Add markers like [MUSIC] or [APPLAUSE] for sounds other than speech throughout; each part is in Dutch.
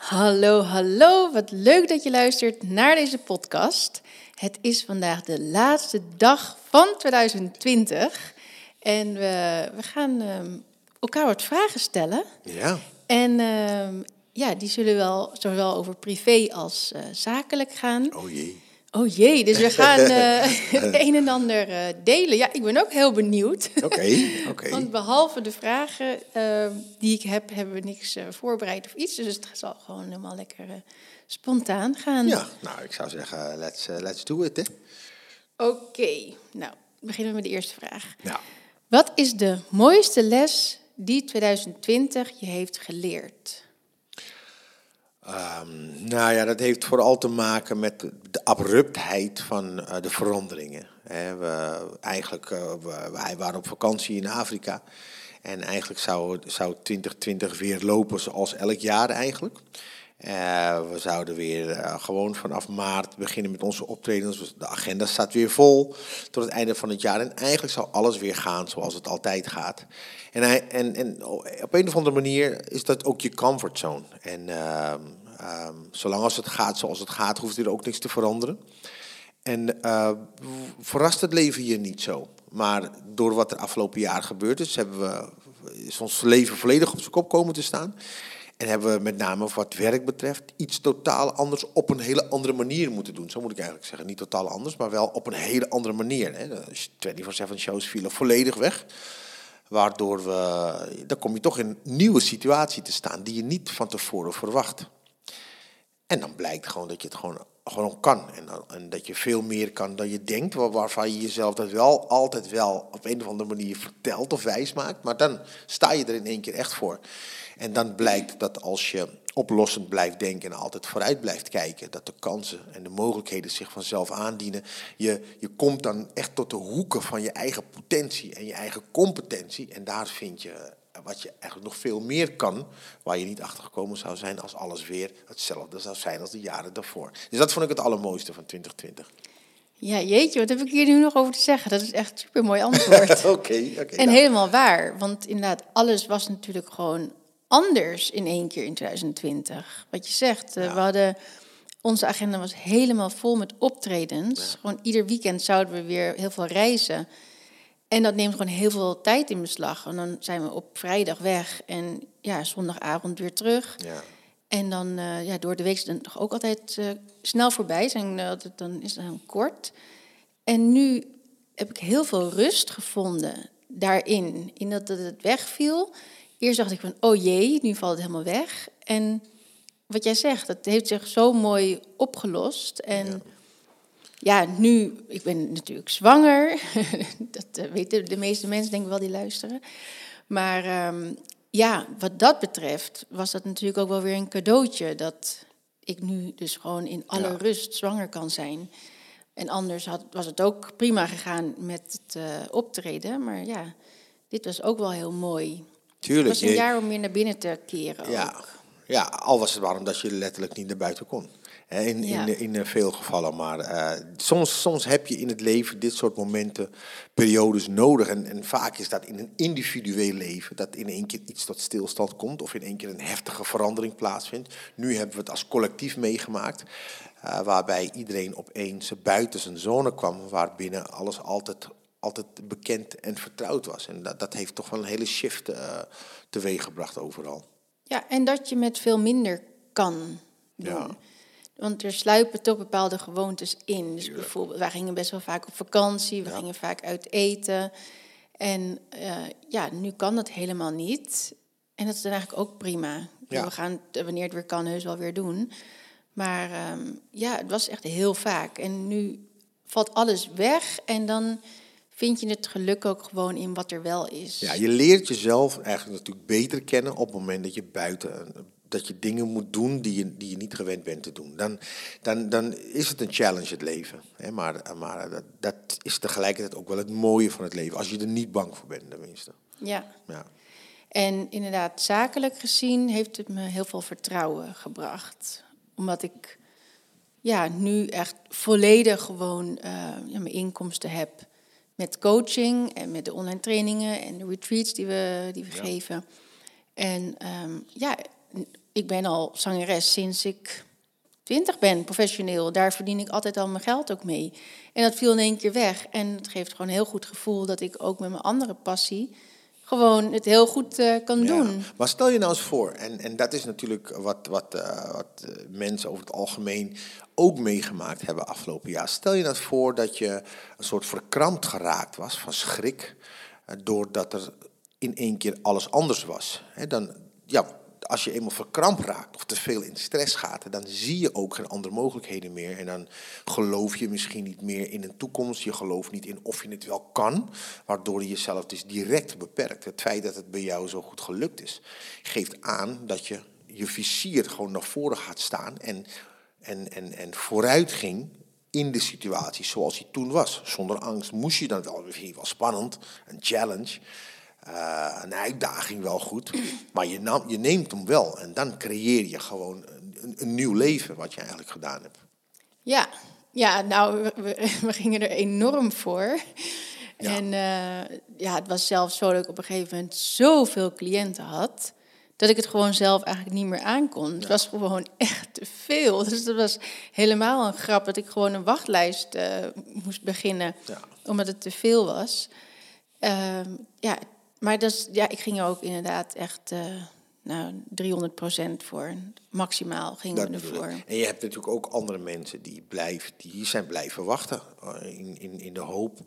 Hallo, hallo. Wat leuk dat je luistert naar deze podcast. Het is vandaag de laatste dag van 2020. En we, we gaan ehm, elkaar wat vragen stellen. Ja. En ehm, ja, die zullen wel zowel over privé als eh, zakelijk gaan. Oh jee. Oh jee, dus we [LAUGHS] gaan eh, het [LAUGHS] een en ander eh, delen. Ja, ik ben ook heel benieuwd. Oké, [LAUGHS] oké. Want behalve de vragen ehm, die ik heb, hebben we niks eh, voorbereid of iets. Dus het zal gewoon helemaal lekker eh, spontaan gaan. Ja, nou, ik zou zeggen, let's, eh, let's do it, hè. Oké, nou, beginnen we met de eerste vraag. Wat is de mooiste les die 2020 je heeft geleerd? Ehm, nou ja, dat heeft vooral te maken met de abruptheid van eh, de veranderingen. We, eigenlijk, eh, wij waren op vakantie in Afrika. En eigenlijk zou, zou 2020 weer lopen zoals elk jaar eigenlijk. Eh, we zouden weer gewoon vanaf maart beginnen met onze optredens. Dus De agenda staat weer vol tot het einde van het jaar. En eigenlijk zou alles weer gaan zoals het altijd gaat. En, en, en op een of andere manier is dat ook je comfortzone. En ehm, ehm, zolang als het gaat zoals het gaat, hoeft er ook niks te veranderen. En eh, verrast het leven je niet zo. Maar door wat er afgelopen jaar gebeurd is, hebben we, is ons leven volledig op zijn kop komen te staan. En hebben we met name wat werk betreft iets totaal anders op een hele andere manier moeten doen. Zo moet ik eigenlijk zeggen. Niet totaal anders, maar wel op een hele andere manier. Hè. De 24-7 shows vielen volledig weg. Waardoor we, dan kom je toch in een nieuwe situatie te staan die je niet van tevoren verwacht. En dan blijkt gewoon dat je het gewoon, gewoon kan. En, dat je veel meer kan dan je denkt. waar- Waarvan je jezelf dat wel altijd wel op een of andere manier vertelt of wijs maakt. Maar dan sta je er in één keer echt voor. En dan blijkt dat als je oplossend blijft denken en altijd vooruit blijft kijken, dat de kansen en de mogelijkheden zich vanzelf aandienen. Je, je komt dan echt tot de hoeken van je eigen potentie en je eigen competentie. En daar vind je wat je eigenlijk nog veel meer kan, waar je niet achter gekomen zou zijn als alles weer hetzelfde zou zijn als de jaren daarvoor. Dus dat vond ik het allermooiste van 2020. Ja, jeetje, wat heb ik hier nu nog over te zeggen? Dat is echt een supermooi antwoord. [LAUGHS] Oké, oké. En nou. helemaal waar, want inderdaad, alles was natuurlijk gewoon anders in één keer in 2020. Wat je zegt, eh, Ja. we hadden, onze agenda was helemaal vol met optredens. Gewoon ieder weekend zouden we weer heel veel reizen. En dat neemt gewoon heel veel tijd in beslag. En dan zijn we op vrijdag weg en ja, zondagavond weer terug. Ja. En dan eh, ja, door de week is het toch ook altijd eh, snel voorbij. Zijn, eh, dan is het heel kort. En nu heb ik heel veel rust gevonden daarin. In dat het wegviel. Eerst dacht ik van, oh jee, nu valt het helemaal weg. En wat jij zegt, dat heeft zich zo mooi opgelost. En ja, nu, ik ben natuurlijk zwanger. [LAUGHS] dat eh, weten de meeste mensen, denk ik wel, die luisteren. Maar ehm, ja, wat dat betreft was dat natuurlijk ook wel weer een cadeautje. Dat ik nu dus gewoon in alle Ja. rust zwanger kan zijn. En anders had, was het ook prima gegaan met het eh, optreden. Maar ja, dit was ook wel heel mooi. Het Tuurlijk. was een je- jaar om meer naar binnen te keren Ja, ook. ja, al was het waarom dat je letterlijk niet naar buiten kon. In, Ja. in, in veel gevallen. Maar eh, soms, soms heb je in het leven dit soort momenten, periodes nodig. En, en vaak is dat in een individueel leven. Dat in één keer iets tot stilstand komt. Of in één keer een heftige verandering plaatsvindt. Nu hebben we het als collectief meegemaakt. eh, waarbij iedereen opeens buiten zijn zone kwam. Waarbinnen alles altijd, altijd bekend en vertrouwd was. En dat, dat heeft toch wel een hele shift eh teweeggebracht overal. Ja, en dat je met veel minder kan doen. Ja. Want er sluipen toch bepaalde gewoontes in. Dus bijvoorbeeld, wij gingen best wel vaak op vakantie, we gingen vaak uit eten. En eh, ja, nu kan dat helemaal niet. En dat is dan eigenlijk ook prima. Ja. We gaan het, wanneer het weer kan heus wel weer doen. Maar ehm, ja, het was echt heel vaak. En nu valt alles weg en dan vind je het geluk ook gewoon in wat er wel is. Ja, je leert jezelf eigenlijk natuurlijk beter kennen op het moment dat je buiten dat je dingen moet doen die je, die je niet gewend bent te doen. Dan, dan, dan is het een challenge het leven. Hè? Maar, maar dat, dat is tegelijkertijd ook wel het mooie van het leven. Als je er niet bang voor bent, tenminste. ja. Ja. En inderdaad, zakelijk gezien heeft het me heel veel vertrouwen gebracht. Omdat ik ja, nu echt volledig gewoon eh, ja, mijn inkomsten heb met coaching en met de online trainingen en de retreats die we, die we geven. En ehm, ja, ik ben al zangeres sinds ik twintig ben, professioneel. Daar verdien ik altijd al mijn geld ook mee. En dat viel in één keer weg. En het geeft gewoon een heel goed gevoel dat ik ook met mijn andere passie gewoon het heel goed uh, kan doen. Maar stel je nou eens voor, en, en dat is natuurlijk wat, wat, uh, wat uh, mensen over het algemeen ook meegemaakt hebben afgelopen jaar. Stel je nou eens voor dat je een soort verkrampt geraakt was van schrik, doordat er in één keer alles anders was. He, dan, ja, als je eenmaal verkrampt raakt of te veel in stress gaat, dan zie je ook geen andere mogelijkheden meer. En dan geloof je misschien niet meer in een toekomst. Je gelooft niet in of je het wel kan, waardoor je jezelf dus direct beperkt. Het feit dat het bij jou zo goed gelukt is, geeft aan dat je je visier gewoon naar voren gaat staan en, en, en, en vooruit ging in de situatie zoals hij toen was. Zonder angst moest je dan wel, weer wel spannend, een challenge. Uh, een uitdaging wel goed, maar je, nam, je, neemt hem wel en dan creëer je gewoon een, een, nieuw leven wat je eigenlijk gedaan hebt. Ja, ja nou, we, we [LAUGHS] gingen er enorm voor. Ja. En uh, ja, het was zelfs zo dat ik op een gegeven moment zoveel cliënten had, dat ik het gewoon zelf eigenlijk niet meer aankon. Ja. Het was gewoon [LAUGHS] echt te veel. Dus dat was helemaal een grap dat ik gewoon een wachtlijst uh, moest beginnen, ja. omdat het te veel was. Uh, ja, maar dus, ja, ik ging ook inderdaad echt uh, nou, 300% voor. Maximaal gingen we ervoor. En je hebt natuurlijk ook andere mensen die, blijven, die zijn blijven wachten. Eh, in, in, in de hoop,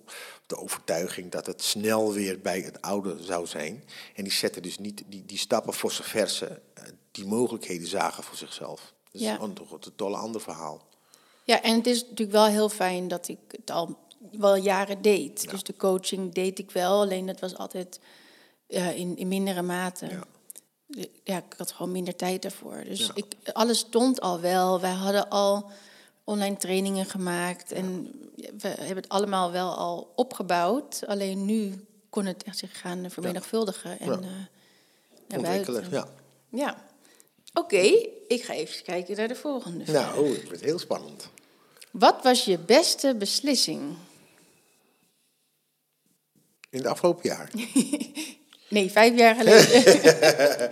de overtuiging dat het snel weer bij het oude zou zijn. En die zetten dus niet die, die stappen voor zover ze uh, die mogelijkheden zagen voor zichzelf. Dat is ja. een, een tolle ander verhaal. Ja, en het is natuurlijk wel heel fijn dat ik het al wel jaren deed. Ja. Dus de coaching deed ik wel, alleen dat was altijd ja, in, in mindere mate. Ja. ja. ik had gewoon minder tijd daarvoor. Dus ik, alles stond al wel. Wij hadden al online trainingen gemaakt. En we hebben het allemaal wel al opgebouwd. Alleen nu kon het echt zich gaan vermenigvuldigen. En, uh, Ontwikkelen, ja. Ja. Oké, okay, ik ga even kijken naar de volgende vraag. Nou, het wordt heel spannend. Wat was je beste beslissing? In het afgelopen jaar? [LAUGHS] Nee, vijf jaar geleden. [LAUGHS]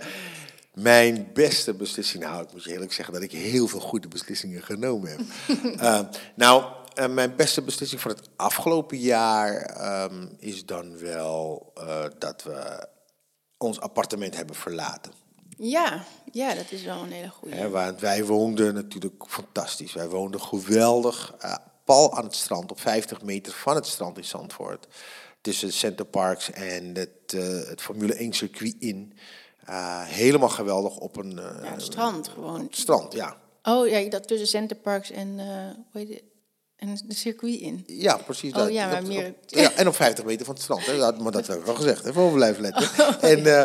Mijn beste beslissing, nou, ik moet je eerlijk zeggen dat ik heel veel goede beslissingen genomen heb. uh, [LAUGHS] nou, uh, mijn beste beslissing van het afgelopen jaar um, is dan wel uh, dat we ons appartement hebben verlaten. Ja, ja, dat is wel een hele goede. Ja, want wij woonden natuurlijk fantastisch. Wij woonden geweldig, pal aan het strand, op 50 meter van het strand in Zandvoort tussen Center Parks en het, uh, het Formule 1 circuit in. Uh, helemaal geweldig op een... Uh, ja, strand gewoon. het strand, ja. Oh ja, dat tussen Center Parks en, hoe heet het? en de circuit in. Ja, precies. Oh dat, ja, maar meer... Op, ja, en op 50 meter van het strand. Hè. Dat, maar dat heb ik al gezegd. Even over blijven letten. [LAUGHS] Oh, en uh,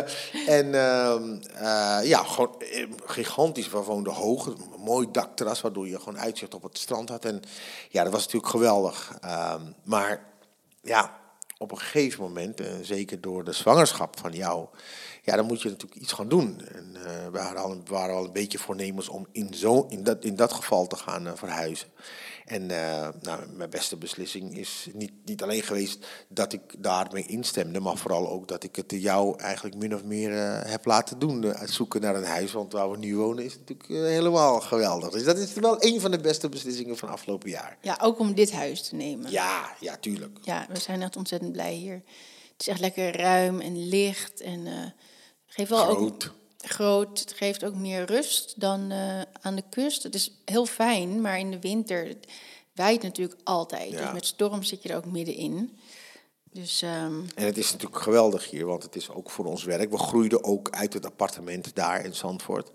en uh, ja, gewoon gigantisch. We woonden hoog. Een mooi dakterras, waardoor je gewoon uitzicht op het strand had. En ja, dat was natuurlijk geweldig. Uh, maar ja, op een gegeven moment, en zeker door de zwangerschap van jou, ja, dan moet je natuurlijk iets gaan doen. En uh, we waren al, waren al een beetje voornemens om in, zo, in, dat, in dat geval te gaan uh, verhuizen. En uh, nou, mijn beste beslissing is niet, niet alleen geweest dat ik daarmee instemde, maar vooral ook dat ik het jou eigenlijk min of meer uh, heb laten doen. Uh, zoeken naar een huis, want waar we nu wonen is natuurlijk helemaal geweldig. Dus dat is wel een van de beste beslissingen van afgelopen jaar. Ja, ook om dit huis te nemen. Ja, ja, tuurlijk. Ja, we zijn echt ontzettend blij hier. Het is echt lekker ruim en licht en geeft wel Groot. ook groot. Het geeft ook meer rust dan uh, aan de kust. Het is heel fijn, maar in de winter waait natuurlijk altijd. Ja. Dus met storm zit je er ook middenin. Dus, um... En het is natuurlijk geweldig hier, want het is ook voor ons werk. We groeiden ook uit het appartement daar in Zandvoort.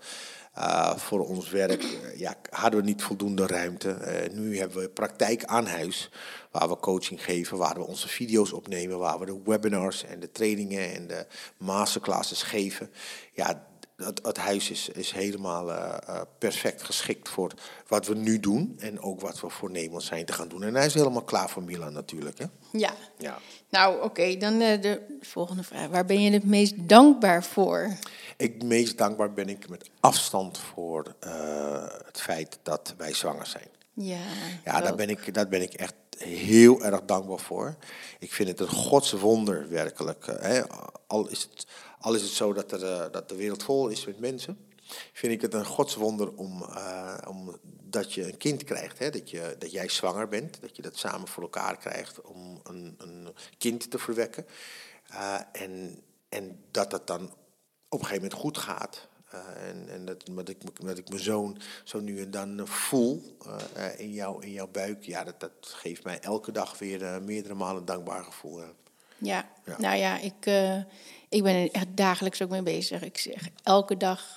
Uh, voor ons werk uh, ja, hadden we niet voldoende ruimte. Uh, nu hebben we praktijk aan huis, waar we coaching geven, waar we onze video's opnemen, waar we de webinars en de trainingen en de masterclasses geven. Ja, het, het, huis is, is helemaal uh, uh, perfect geschikt voor wat we nu doen en ook wat we voornemens zijn te gaan doen. En hij is helemaal klaar voor Milan natuurlijk. Hè? Ja. ja. Nou, oké, okay, dan uh, de volgende vraag. Waar ben je het meest dankbaar voor? Ik meest dankbaar ben ik met afstand voor het feit dat wij zwanger zijn. Ja, ja daar, ben ik, daar ben ik echt heel erg dankbaar voor. Ik vind het een godswonder werkelijk. Hè? Al is het al is het zo dat, er, uh, dat de wereld vol is met mensen. vind ik het een godswonder om, uh, om dat je een kind krijgt. Hè? Dat, je, dat jij zwanger bent, dat je dat samen voor elkaar krijgt om een, een kind te verwekken. Uh, en, en dat het dan op een gegeven moment goed gaat. En en dat, dat, ik, dat ik mijn zoon zo nu en dan voel in, jou, in jouw buik, ja, dat, dat geeft mij elke dag weer meerdere malen dankbaar gevoel. Ja. ja. nou ja, ik, ik ben er echt dagelijks ook mee bezig. Ik zeg elke dag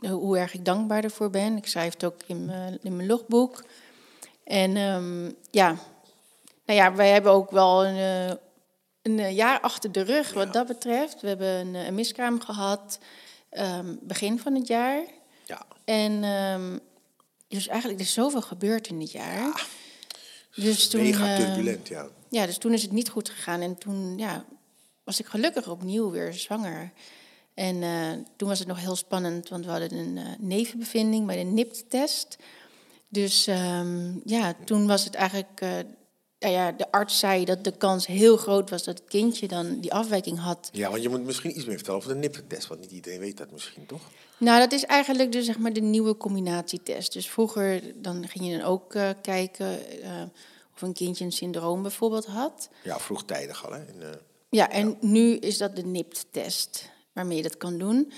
hoe erg ik dankbaar ervoor ben. Ik schrijf het ook in mijn, in mijn logboek. En um, ja, nou ja, wij hebben ook wel een, een jaar achter de rug wat dat betreft. We hebben een, een miskraam gehad um, begin van het jaar. Ja. En um, dus eigenlijk er is zoveel gebeurd in dit jaar. Ja. Dus toen, Mega turbulent, ja. Ja, dus toen is het niet goed gegaan. En toen ja, was ik gelukkig opnieuw weer zwanger. En uh, toen was het nog heel spannend, want we hadden een uh, nevenbevinding bij de NIPT-test. Dus um, ja, toen was het eigenlijk uh, nou ja, de arts zei dat de kans heel groot was dat het kindje dan die afwijking had. Ja, want je moet misschien iets meer vertellen over de NIPT-test, want niet iedereen weet dat misschien, toch? Nou, dat is eigenlijk dus, zeg maar, de nieuwe combinatietest. Dus vroeger dan ging je dan ook kijken of een kindje een syndroom bijvoorbeeld had. Ja, vroegtijdig al, hè? In, uh, ja, en ja. nu is dat de NIPT-test waarmee je dat kan doen.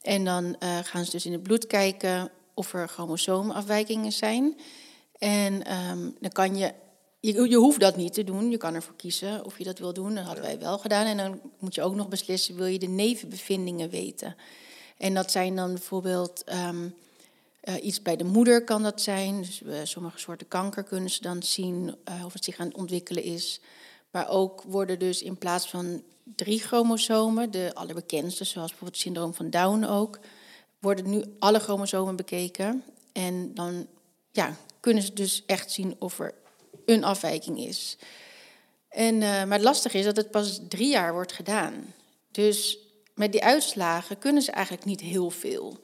En dan gaan ze dus in het bloed kijken of er chromosoomafwijkingen zijn. En um, dan kan je je, je hoeft dat niet te doen. Je kan ervoor kiezen of je dat wil doen. Dat hadden wij wel gedaan. En dan moet je ook nog beslissen, wil je de nevenbevindingen weten? En dat zijn dan bijvoorbeeld um, uh, iets bij de moeder kan dat zijn. Dus uh, sommige soorten kanker kunnen ze dan zien uh, of het zich aan het ontwikkelen is. Maar ook worden dus in plaats van drie chromosomen, de allerbekendste, zoals bijvoorbeeld het syndroom van Down ook, worden nu alle chromosomen bekeken. En dan ja, kunnen ze dus echt zien of er een afwijking is. En, maar het lastige is dat het pas drie jaar wordt gedaan. Dus met die uitslagen kunnen ze eigenlijk niet heel veel.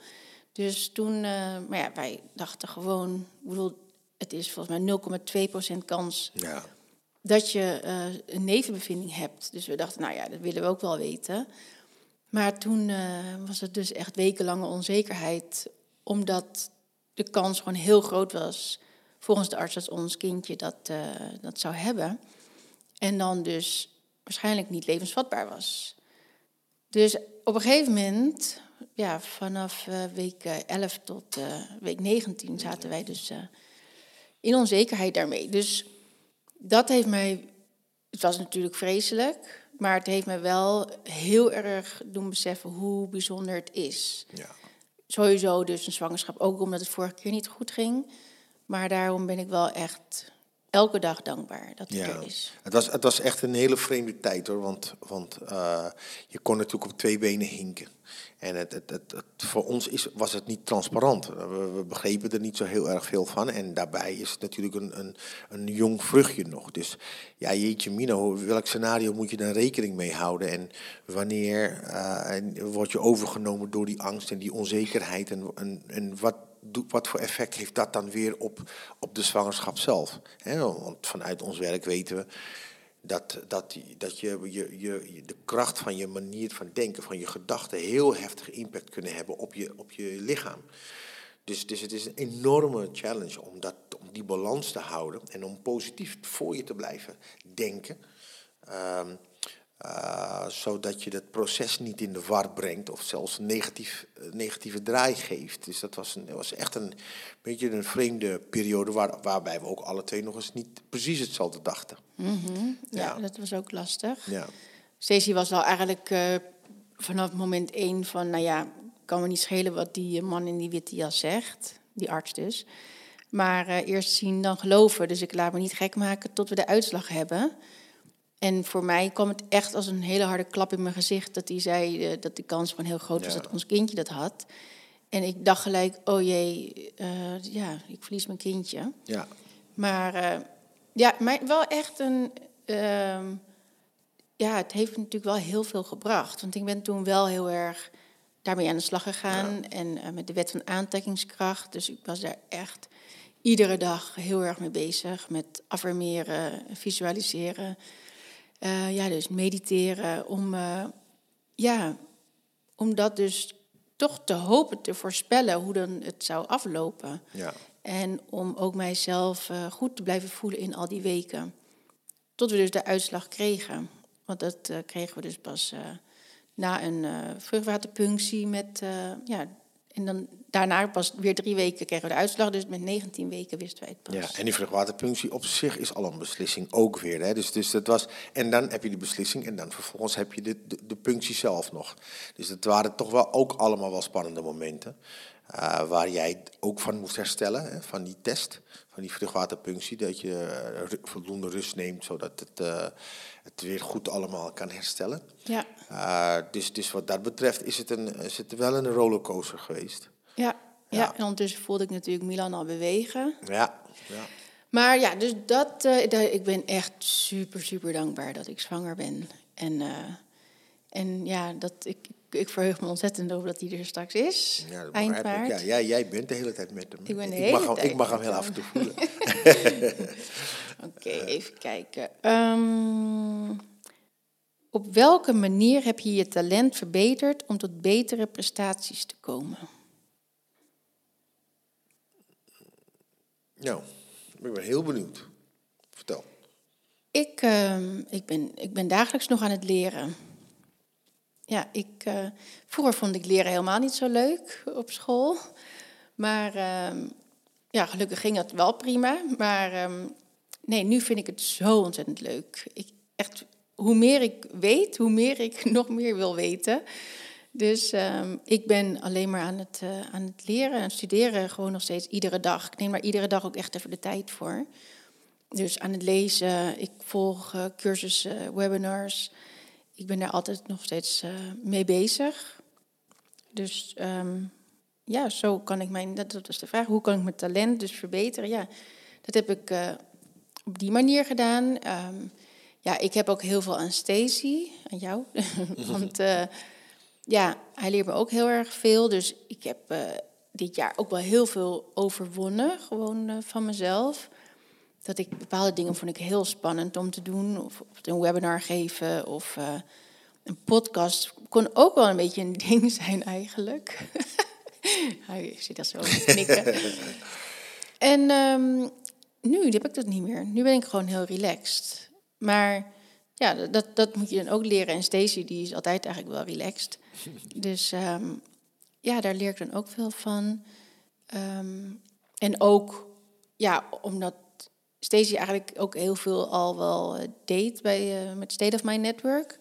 Dus toen, uh, maar ja, wij dachten gewoon, ik bedoel, het is volgens mij 0,2% kans ja. dat je uh, een nevenbevinding hebt. Dus we dachten, nou ja, dat willen we ook wel weten. Maar toen was het dus echt wekenlange onzekerheid, omdat de kans gewoon heel groot was volgens de arts dat ons kindje dat, dat zou hebben. En dan dus waarschijnlijk niet levensvatbaar was. Dus op een gegeven moment, ja, vanaf uh, week 11 tot uh, week 19 zaten wij dus in onzekerheid daarmee. Dus dat heeft mij, het was natuurlijk vreselijk, maar het heeft mij wel heel erg doen beseffen hoe bijzonder het is. Ja. Sowieso dus een zwangerschap, ook omdat het vorige keer niet goed ging. Maar daarom ben ik wel echt elke dag dankbaar dat het ja. er is. Het was, het was echt een hele vreemde tijd hoor. Want, want uh, je kon natuurlijk op twee benen hinken. En het, het, het, voor ons is, was het niet transparant. We, we, begrepen er niet zo heel erg veel van. En daarbij is het natuurlijk een, een, een jong vruchtje nog. Dus ja, jeetje mino, welk scenario moet je dan rekening mee houden? En wanneer uh, word je overgenomen door die angst en die onzekerheid? En, en, en wat wat voor effect heeft dat dan weer op, op de zwangerschap zelf? want vanuit ons werk weten we dat, dat, dat je, je, je, de kracht van je manier van denken, van je gedachten, heel heftige impact kunnen hebben op je, op je lichaam. Dus, dus het is een enorme challenge om, dat, om die balans te houden en om positief voor je te blijven denken. Um, uh, zodat je het proces niet in de war brengt of zelfs een negatief, uh, negatieve draai geeft. Dus dat was, een, was echt een beetje een vreemde periode waar, waarbij we ook alle twee nog eens niet precies hetzelfde dachten. Mm -hmm. ja, ja, dat was ook lastig. Ja. Stacey was wel eigenlijk uh, vanaf moment één van, nou ja, kan me niet schelen wat die man in die witte jas zegt, die arts dus. Maar eerst zien dan geloven, dus ik laat me niet gek maken tot we de uitslag hebben. En voor mij kwam het echt als een hele harde klap in mijn gezicht dat hij zei uh, dat de kans gewoon heel groot was dat ons kindje dat had. En ik dacht gelijk, oh jee, uh, ja, ik verlies mijn kindje. Ja. Maar uh, ja, maar wel echt een. Ehm, ja, het heeft natuurlijk wel heel veel gebracht. Want ik ben toen wel heel erg daarmee aan de slag gegaan. Ja. En met de wet van aantrekkingskracht. Dus ik was daar echt iedere dag heel erg mee bezig. Met affirmeren, visualiseren. Uh, ja, dus mediteren om, uh, ja, om dat dus toch te hopen te voorspellen hoe dan het zou aflopen. Ja. En om ook mijzelf uh, goed te blijven voelen in al die weken. Tot we dus de uitslag kregen. Want dat kregen we dus pas na een vruchtwaterpunctie met ja, en dan daarna pas weer drie weken kregen we de uitslag. Dus met 19 weken wisten wij het pas. Ja, en die vruchtwaterpunctie op zich is al een beslissing ook weer. Hè? Dus, dus dat was, en dan heb je de beslissing en dan vervolgens heb je de, de, punctie zelf nog. Dus het waren toch wel ook allemaal wel spannende momenten. Uh, waar jij ook van moest herstellen, hè, van die test, van die vruchtwaterpunctie. Dat je uh, voldoende rust neemt, zodat het, uh, het weer goed allemaal kan herstellen. Ja. dus, dus wat dat betreft is het, een, is het wel een rollercoaster geweest. Ja, ja. ja. en ondertussen voelde ik natuurlijk Milan al bewegen. Ja, ja. Maar ja, dus dat, ik ben echt super, super dankbaar dat ik zwanger ben. En, en ja, dat ik, ik verheug me ontzettend over dat hij er straks is. Ja, dat eind maart. Ja, jij, jij bent de hele tijd met hem. Ik ben de ik hele mag tijd hem, Ik mag hem heel af en toe voelen. [LAUGHS] [LAUGHS] Oké, okay, even kijken. Um, op welke manier heb je je talent verbeterd om tot betere prestaties te komen? Nou, ik ben heel benieuwd. Vertel. Ik, uh, ik, ben, ik ben dagelijks nog aan het leren ja, ik, uh, vroeger vond ik leren helemaal niet zo leuk op school. Maar uh, ja, gelukkig ging het wel prima. Maar um, nee, nu vind ik het zo ontzettend leuk. Ik, echt, hoe meer ik weet, hoe meer ik [LAUGHS] nog meer wil weten. Dus um, ik ben alleen maar aan het, uh, aan het leren en studeren, gewoon nog steeds iedere dag. Ik neem maar iedere dag ook echt even de tijd voor. Dus aan het lezen, ik volg uh, cursussen, webinars ik ben daar altijd nog steeds uh, mee bezig. Dus um, ja, zo kan ik mijn, dat, is de vraag, hoe kan ik mijn talent dus verbeteren? Ja, dat heb ik uh, op die manier gedaan. Um, ja, ik heb ook heel veel aan Stacy, aan jou. [LAUGHS] Want uh, ja, hij leert me ook heel erg veel. Dus ik heb dit jaar ook wel heel veel overwonnen, gewoon van mezelf dat ik bepaalde dingen vond ik heel spannend om te doen. Of, of een webinar geven of uh, een podcast kon ook wel een beetje een [LAUGHS] ding zijn eigenlijk. [LAUGHS] Hij zit dat zo knikken. [LAUGHS] en um, nu heb ik dat niet meer. Nu ben ik gewoon heel relaxed. Maar ja, dat, dat moet je dan ook leren. En Stacey die is altijd eigenlijk wel relaxed. Dus um, ja, daar leer ik dan ook veel van. Um, en ook, ja, omdat Stacey eigenlijk ook heel veel al wel eh, deed bij, uh, met State of My Network.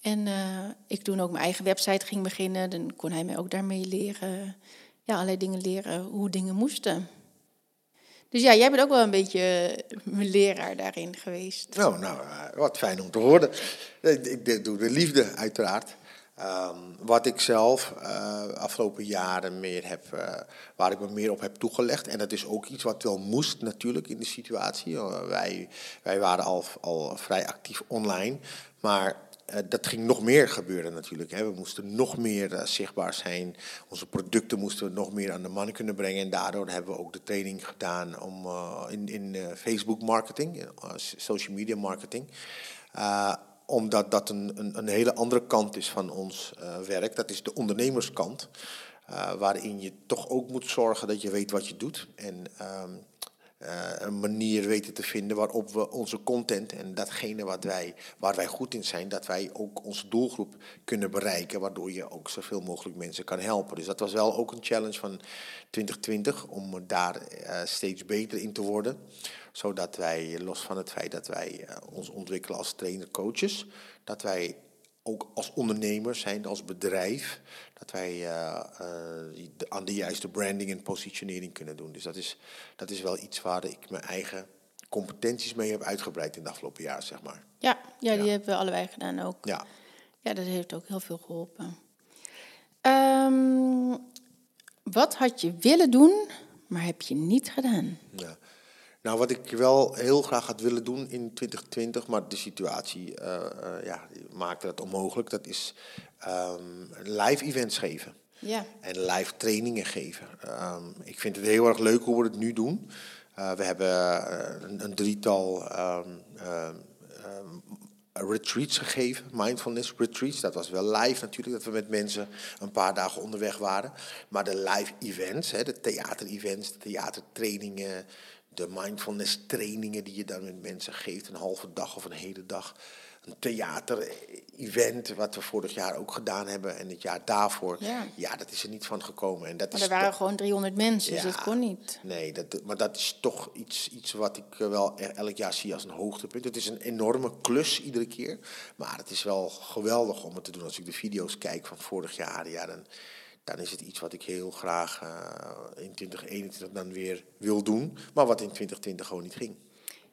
En uh, ik toen ook mijn eigen website ging beginnen, dan kon hij mij ook daarmee leren, ja, allerlei dingen leren hoe dingen moesten. Dus ja, jij bent ook wel een beetje mijn leraar daarin geweest. Nou, nou wat fijn om te horen. Ik doe de liefde, uiteraard. Um, wat ik zelf uh, afgelopen jaren meer heb, uh, waar ik me meer op heb toegelegd. En dat is ook iets wat wel moest natuurlijk in de situatie. Uh, wij, wij waren al, al vrij actief online. Maar dat ging nog meer gebeuren natuurlijk. Hè. We moesten nog meer zichtbaar zijn. Onze producten moesten we nog meer aan de man kunnen brengen. En daardoor hebben we ook de training gedaan om, in, in Facebook marketing, social media marketing omdat dat een, een, een, hele andere kant is van ons uh, werk. Dat is de ondernemerskant. Uh, waarin je toch ook moet zorgen dat je weet wat je doet. En um, uh, een manier weten te vinden waarop we onze content en datgene wat wij, waar wij goed in zijn, dat wij ook onze doelgroep kunnen bereiken. Waardoor je ook zoveel mogelijk mensen kan helpen. Dus dat was wel ook een challenge van 2020 om daar steeds beter in te worden zodat wij, los van het feit dat wij uh, ons ontwikkelen als trainer-coaches, dat wij ook als ondernemers zijn, als bedrijf, dat wij uh, uh, aan de juiste branding en positionering kunnen doen. Dus dat is, dat is wel iets waar ik mijn eigen competenties mee heb uitgebreid in de afgelopen jaar, zeg maar. Ja, ja die hebben we allebei gedaan ook. Ja. Ja, dat heeft ook heel veel geholpen. Um, wat had je willen doen, maar heb je niet gedaan? Ja. Nou, wat ik wel heel graag had willen doen in 2020, maar de situatie uh, uh, ja, maakte dat onmogelijk. Dat is um, live events geven. Ja. En live trainingen geven. Um, ik vind het heel erg leuk hoe we het nu doen. Uh, we hebben een, een, drietal um, retreats gegeven, mindfulness retreats. Dat was wel live natuurlijk, dat we met mensen een paar dagen onderweg waren. Maar de live events, hè, de theater-events, de theatertrainingen, de mindfulness trainingen die je dan met mensen geeft, een halve dag of een hele dag een theater-event, wat we vorig jaar ook gedaan hebben en het jaar daarvoor. Ja. Ja, dat is er niet van gekomen. En dat Maar is er waren toch- gewoon 300 mensen, dus dat kon niet. Nee, dat, maar dat is toch iets, iets wat ik eh, wel e- elk jaar zie als een hoogtepunt. Het is een enorme klus iedere keer. Maar het is wel geweldig om het te doen. Als ik de video's kijk van vorig jaar, ja, dan, dan is het iets wat ik heel graag eh, in 2021 dan weer wil doen. Maar wat in 2020 gewoon niet ging.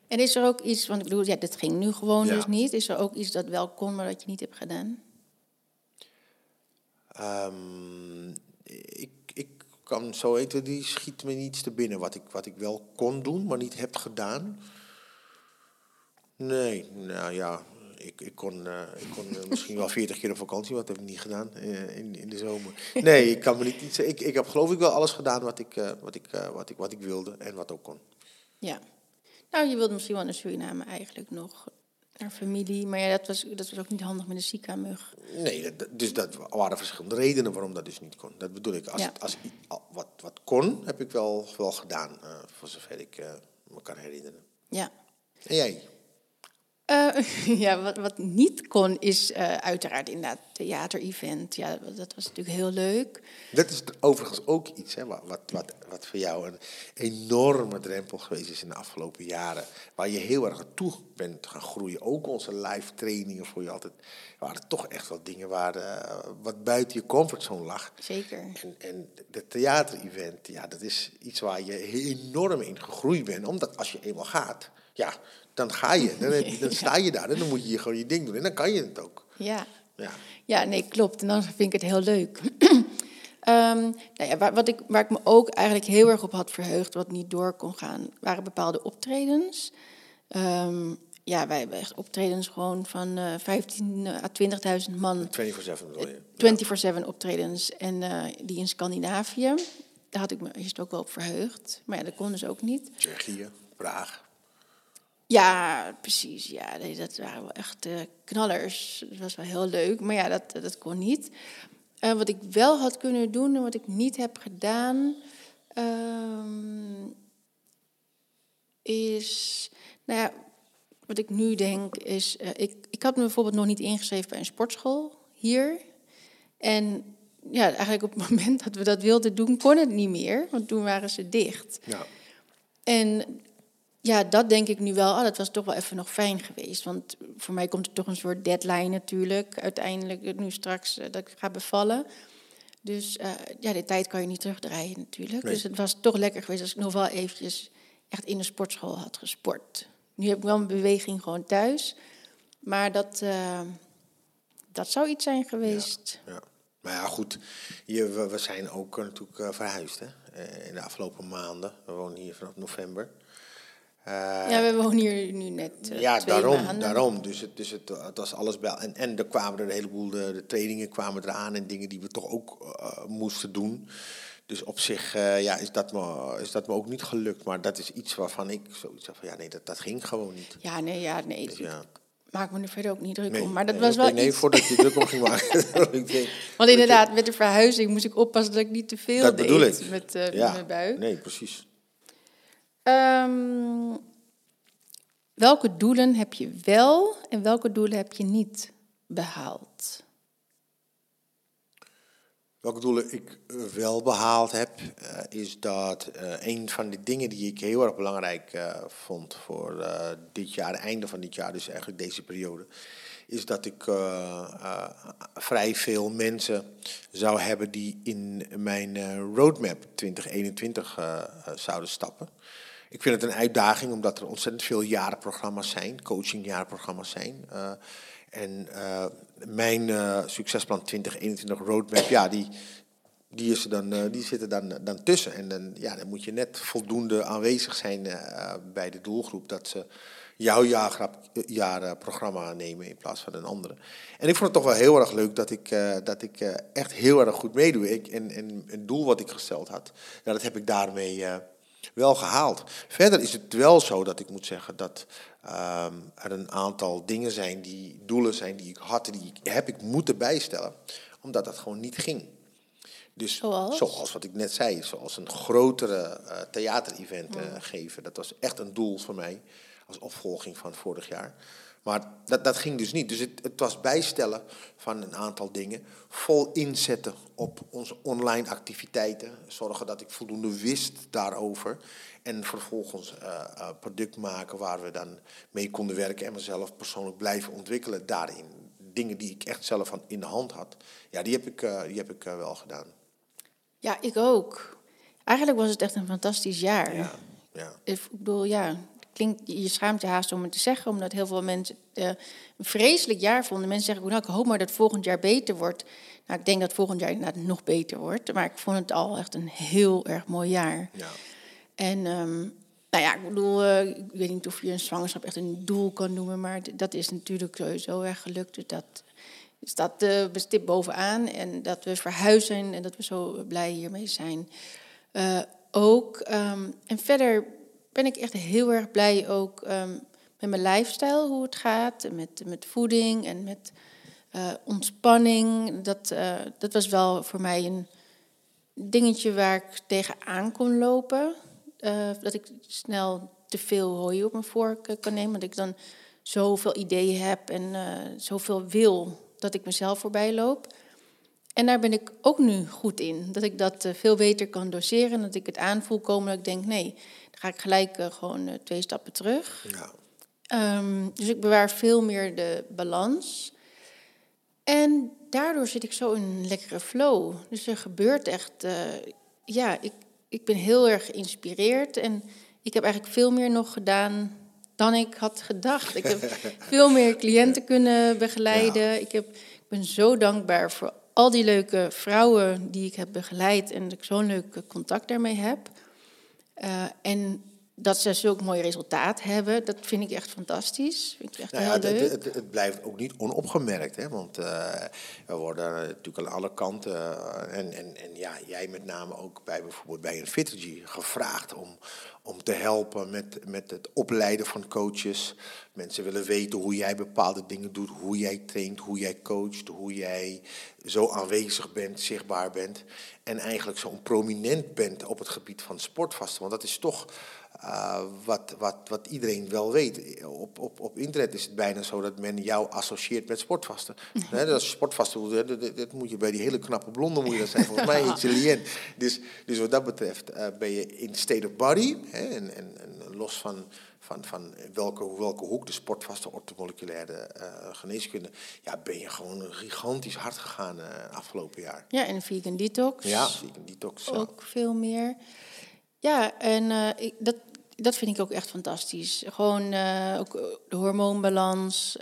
En is er ook iets, want ik bedoel, ja, dit ging nu gewoon Ja. dus niet. Is er ook iets dat wel kon, maar dat je niet hebt gedaan? Ehm, ik, ik kan zo eten, die schiet me niets te binnen. Wat ik, wat ik wel kon doen, maar niet heb gedaan. Nee, nou ja, ik, ik kon, eh, ik kon eh, misschien wel 40 keer op vakantie, wat heb ik niet gedaan eh, in, in de zomer. Nee, ik kan me niet iets. Ik, ik heb geloof ik wel alles gedaan wat ik, wat, ik, wat, ik, wat ik wilde en wat ook kon. Ja. Nou, je wilde misschien wel naar Suriname eigenlijk nog. Naar familie. Maar ja, dat was, dat was ook niet handig met een Zika-mug. Nee, dat- dus dat waren verschillende redenen waarom dat dus niet kon. Dat bedoel ik. Als, Ja. het- als wat, wat kon, heb ik wel, wel gedaan, voor zover ik me kan herinneren. Ja. En jij? Eh, [LAUGHS] ja, wat, wat niet kon is eh, uiteraard inderdaad theater-event. Ja, dat was natuurlijk heel leuk. Dat is overigens ook iets hè, wat, wat, wat, wat voor jou een enorme drempel geweest is in de afgelopen jaren. Waar je heel erg naartoe bent gaan groeien. Ook onze live trainingen voor je altijd. waren toch echt wel dingen waar, eh, wat buiten je comfortzone lag. Zeker. En, en de theater-event, ja, dat is iets waar je enorm in gegroeid bent. Omdat als je eenmaal gaat, ja, dan ga je. Dan, heb je- [LAUGHS] dan sta je daar en dan moet je gewoon je ding doen. En dan kan je het ook. Ja. Ja. Ja, nee, klopt. En dan vind ik het heel leuk. [CLEARS THROAT] Ehm, nou ja, waar, wat ik, waar ik me ook eigenlijk heel erg op had verheugd, wat niet door kon gaan, waren bepaalde optredens. Ehm, ja, wij hebben echt optredens gewoon van eh 15 à 20.000 man. 24-7 bedoel je? 24-7 optredens. En eh, die in Scandinavië. Daar had ik me eerst ook wel op verheugd. Maar ja, dat kon dus ook niet. Tsjechië, Praag. Ja, precies. Ja, nee, dat waren wel echt eh, knallers. Dat was wel heel leuk, maar ja, dat, dat kon niet. Eh, wat ik wel had kunnen doen en wat ik niet heb gedaan, ehm, is, nou ja, wat ik nu denk is, eh, ik, ik had me bijvoorbeeld nog niet ingeschreven bij een sportschool hier. En ja, eigenlijk op het [LAUGHS] moment dat we dat wilden doen, kon het niet meer, want toen waren ze dicht. Ja. En ja, dat denk ik nu wel. Ah, dat was toch wel even nog fijn geweest. Want voor mij komt er toch een soort deadline natuurlijk. Uiteindelijk nu straks eh, dat ik ga bevallen. Dus eh, ja, de tijd kan je niet terugdraaien natuurlijk. Nee. Dus het was toch lekker geweest als ik nog wel eventjes echt in de sportschool had gesport. Nu heb ik wel een beweging gewoon thuis. Maar dat, eh, dat zou iets zijn geweest. Ja. Maar ja, goed. Je, we, we zijn ook natuurlijk verhuisd hè? In de afgelopen maanden. We wonen hier vanaf november. Eh, Ja, we wonen hier nu net eh, ja, daarom. maanden. daarom. Dus, het, dus het, het was alles bij. En, en er kwamen er een heleboel, de, de trainingen kwamen eraan en dingen die we toch ook eh, moesten doen. Dus op zich ja, is, dat me, is dat me ook niet gelukt. Maar dat is iets waarvan ik zoiets van ja, nee, dat, dat ging gewoon niet. Ja, nee, ja, nee. Dus ja. Maak me er verder ook niet druk Nee, om. Maar dat nee, was wel Nee, iets... voordat je druk om ging maken. [LAUGHS] [LAUGHS] Want inderdaad, met de verhuizing moest ik oppassen dat ik niet te veel dat deed bedoel ik. met, met ja. mijn buik. Nee, precies. Ehm, welke doelen heb je wel en welke doelen heb je niet behaald? Welke doelen ik eh, wel behaald heb, eh, is dat eh, een van de dingen die ik heel erg belangrijk vond voor dit jaar, einde van dit jaar, dus eigenlijk deze periode, is dat ik vrij veel mensen zou hebben die in mijn roadmap 2021 eh, eh, zouden stappen. Ik vind het een uitdaging omdat er ontzettend veel jarenprogramma's zijn, coachingjarenprogramma's zijn. Eh, en eh, mijn eh, succesplan 2021 roadmap, ja, die, die, is er dan, die zitten dan, dan tussen. En dan, ja, dan moet je net voldoende aanwezig zijn bij de doelgroep dat ze jouw jaarprogramma nemen in plaats van een andere. En ik vond het toch wel heel erg leuk dat ik, dat ik echt heel erg goed meedoe. Ik, en, en een doel wat ik gesteld had, ja, dat heb ik daarmee, wel gehaald. Verder is het wel zo dat ik moet zeggen dat ehm, er een aantal dingen zijn, die doelen zijn die ik had, die ik, heb ik moeten bijstellen, omdat dat gewoon niet ging. Dus Zoals? zoals wat ik net zei, zoals een grotere eh theaterevent eh, geven. Dat was echt een doel voor mij als opvolging van vorig jaar. Maar dat, dat ging dus niet. Dus het, het was bijstellen van een aantal dingen. Vol inzetten op onze online activiteiten. Zorgen dat ik voldoende wist daarover. En vervolgens eh, product maken waar we dan mee konden werken. En mezelf persoonlijk blijven ontwikkelen daarin. Dingen die ik echt zelf aan- in de hand had. Ja, die heb ik, eh, die heb ik wel gedaan. Ja, ik ook. Eigenlijk was het echt een fantastisch jaar. Ja, ja. Ik bedoel, ja, klinkt, je schaamt je haast om het te zeggen, omdat heel veel mensen eh, een vreselijk jaar vonden. Mensen zeggen, nou, ik hoop maar dat volgend jaar beter wordt. Nou, ik denk dat volgend jaar inderdaad nog beter wordt. Maar ik vond het al echt een heel erg mooi jaar. ja. En nou ja, ik bedoel, eh, ik weet niet of je een zwangerschap echt een doel kan noemen, maar dat is natuurlijk sowieso erg gelukt. Dus dat staat uh, bestipt bovenaan. En dat we verhuizen en dat we zo blij hiermee zijn. Uh, ook. Um, en verder ben ik echt heel erg blij ook um, met mijn lifestyle, hoe het gaat. Met, met voeding en met uh, ontspanning. Dat, uh, dat was wel voor mij een dingetje waar ik tegenaan kon lopen. Uh, dat ik snel te veel hooi op mijn vork kan nemen. Dat ik dan zoveel ideeën heb en zoveel wil dat ik mezelf voorbij loop. En daar ben ik ook nu goed in. Dat ik dat uh, veel beter kan doseren. Dat ik het aanvoel komen dat ik denk, nee, dan ga ik gelijk uh, gewoon twee stappen terug. Ja. Um, dus ik bewaar veel meer de balans. En daardoor zit ik zo in een lekkere flow. Dus er gebeurt echt, uh, ja, ik, ik ben heel erg geïnspireerd. En ik heb eigenlijk veel meer nog gedaan dan ik had gedacht. Ik heb [LAUGHS] veel meer cliënten kunnen begeleiden. Ja. Ik, heb, ik ben zo dankbaar voor al die leuke vrouwen die ik heb begeleid en ik zo'n leuk contact daarmee heb. Uh, en dat ze zulk mooi resultaat hebben, dat vind ik echt fantastisch. Vind ik echt nou heel ja, leuk. Het, het, het, blijft ook niet onopgemerkt, hè? want uh, we worden natuurlijk aan alle kanten, uh, en, en, en ja, jij met name ook bij bijvoorbeeld bij een Fittergy gevraagd om, om te helpen met, met het opleiden van coaches. Mensen willen weten hoe jij bepaalde dingen doet, hoe jij traint, hoe jij coacht, hoe jij zo aanwezig bent, zichtbaar bent. En eigenlijk zo prominent bent op het gebied van sportvasten. Want dat is toch uh, wat, wat, wat iedereen wel weet. Op, op, op internet is het bijna zo dat men jou associeert met sportvasten. [LAUGHS] He, dat is sportvasten, dat, dat, dat, moet je bij die hele knappe blonde moet je dat zijn. Volgens mij [LAUGHS] heet. Dus, dus wat dat betreft uh, ben je in state of body. He, en, en, en los van van, van welke, welke hoek de sportvaste ortomoleculaire uh, geneeskunde, ja, ben je gewoon gigantisch hard gegaan afgelopen jaar. Ja, en vegan detox. Ja, vegan detox. Ook veel meer. Ja, en uh, ik, dat, dat vind ik ook echt fantastisch. Gewoon ook de hormoonbalans,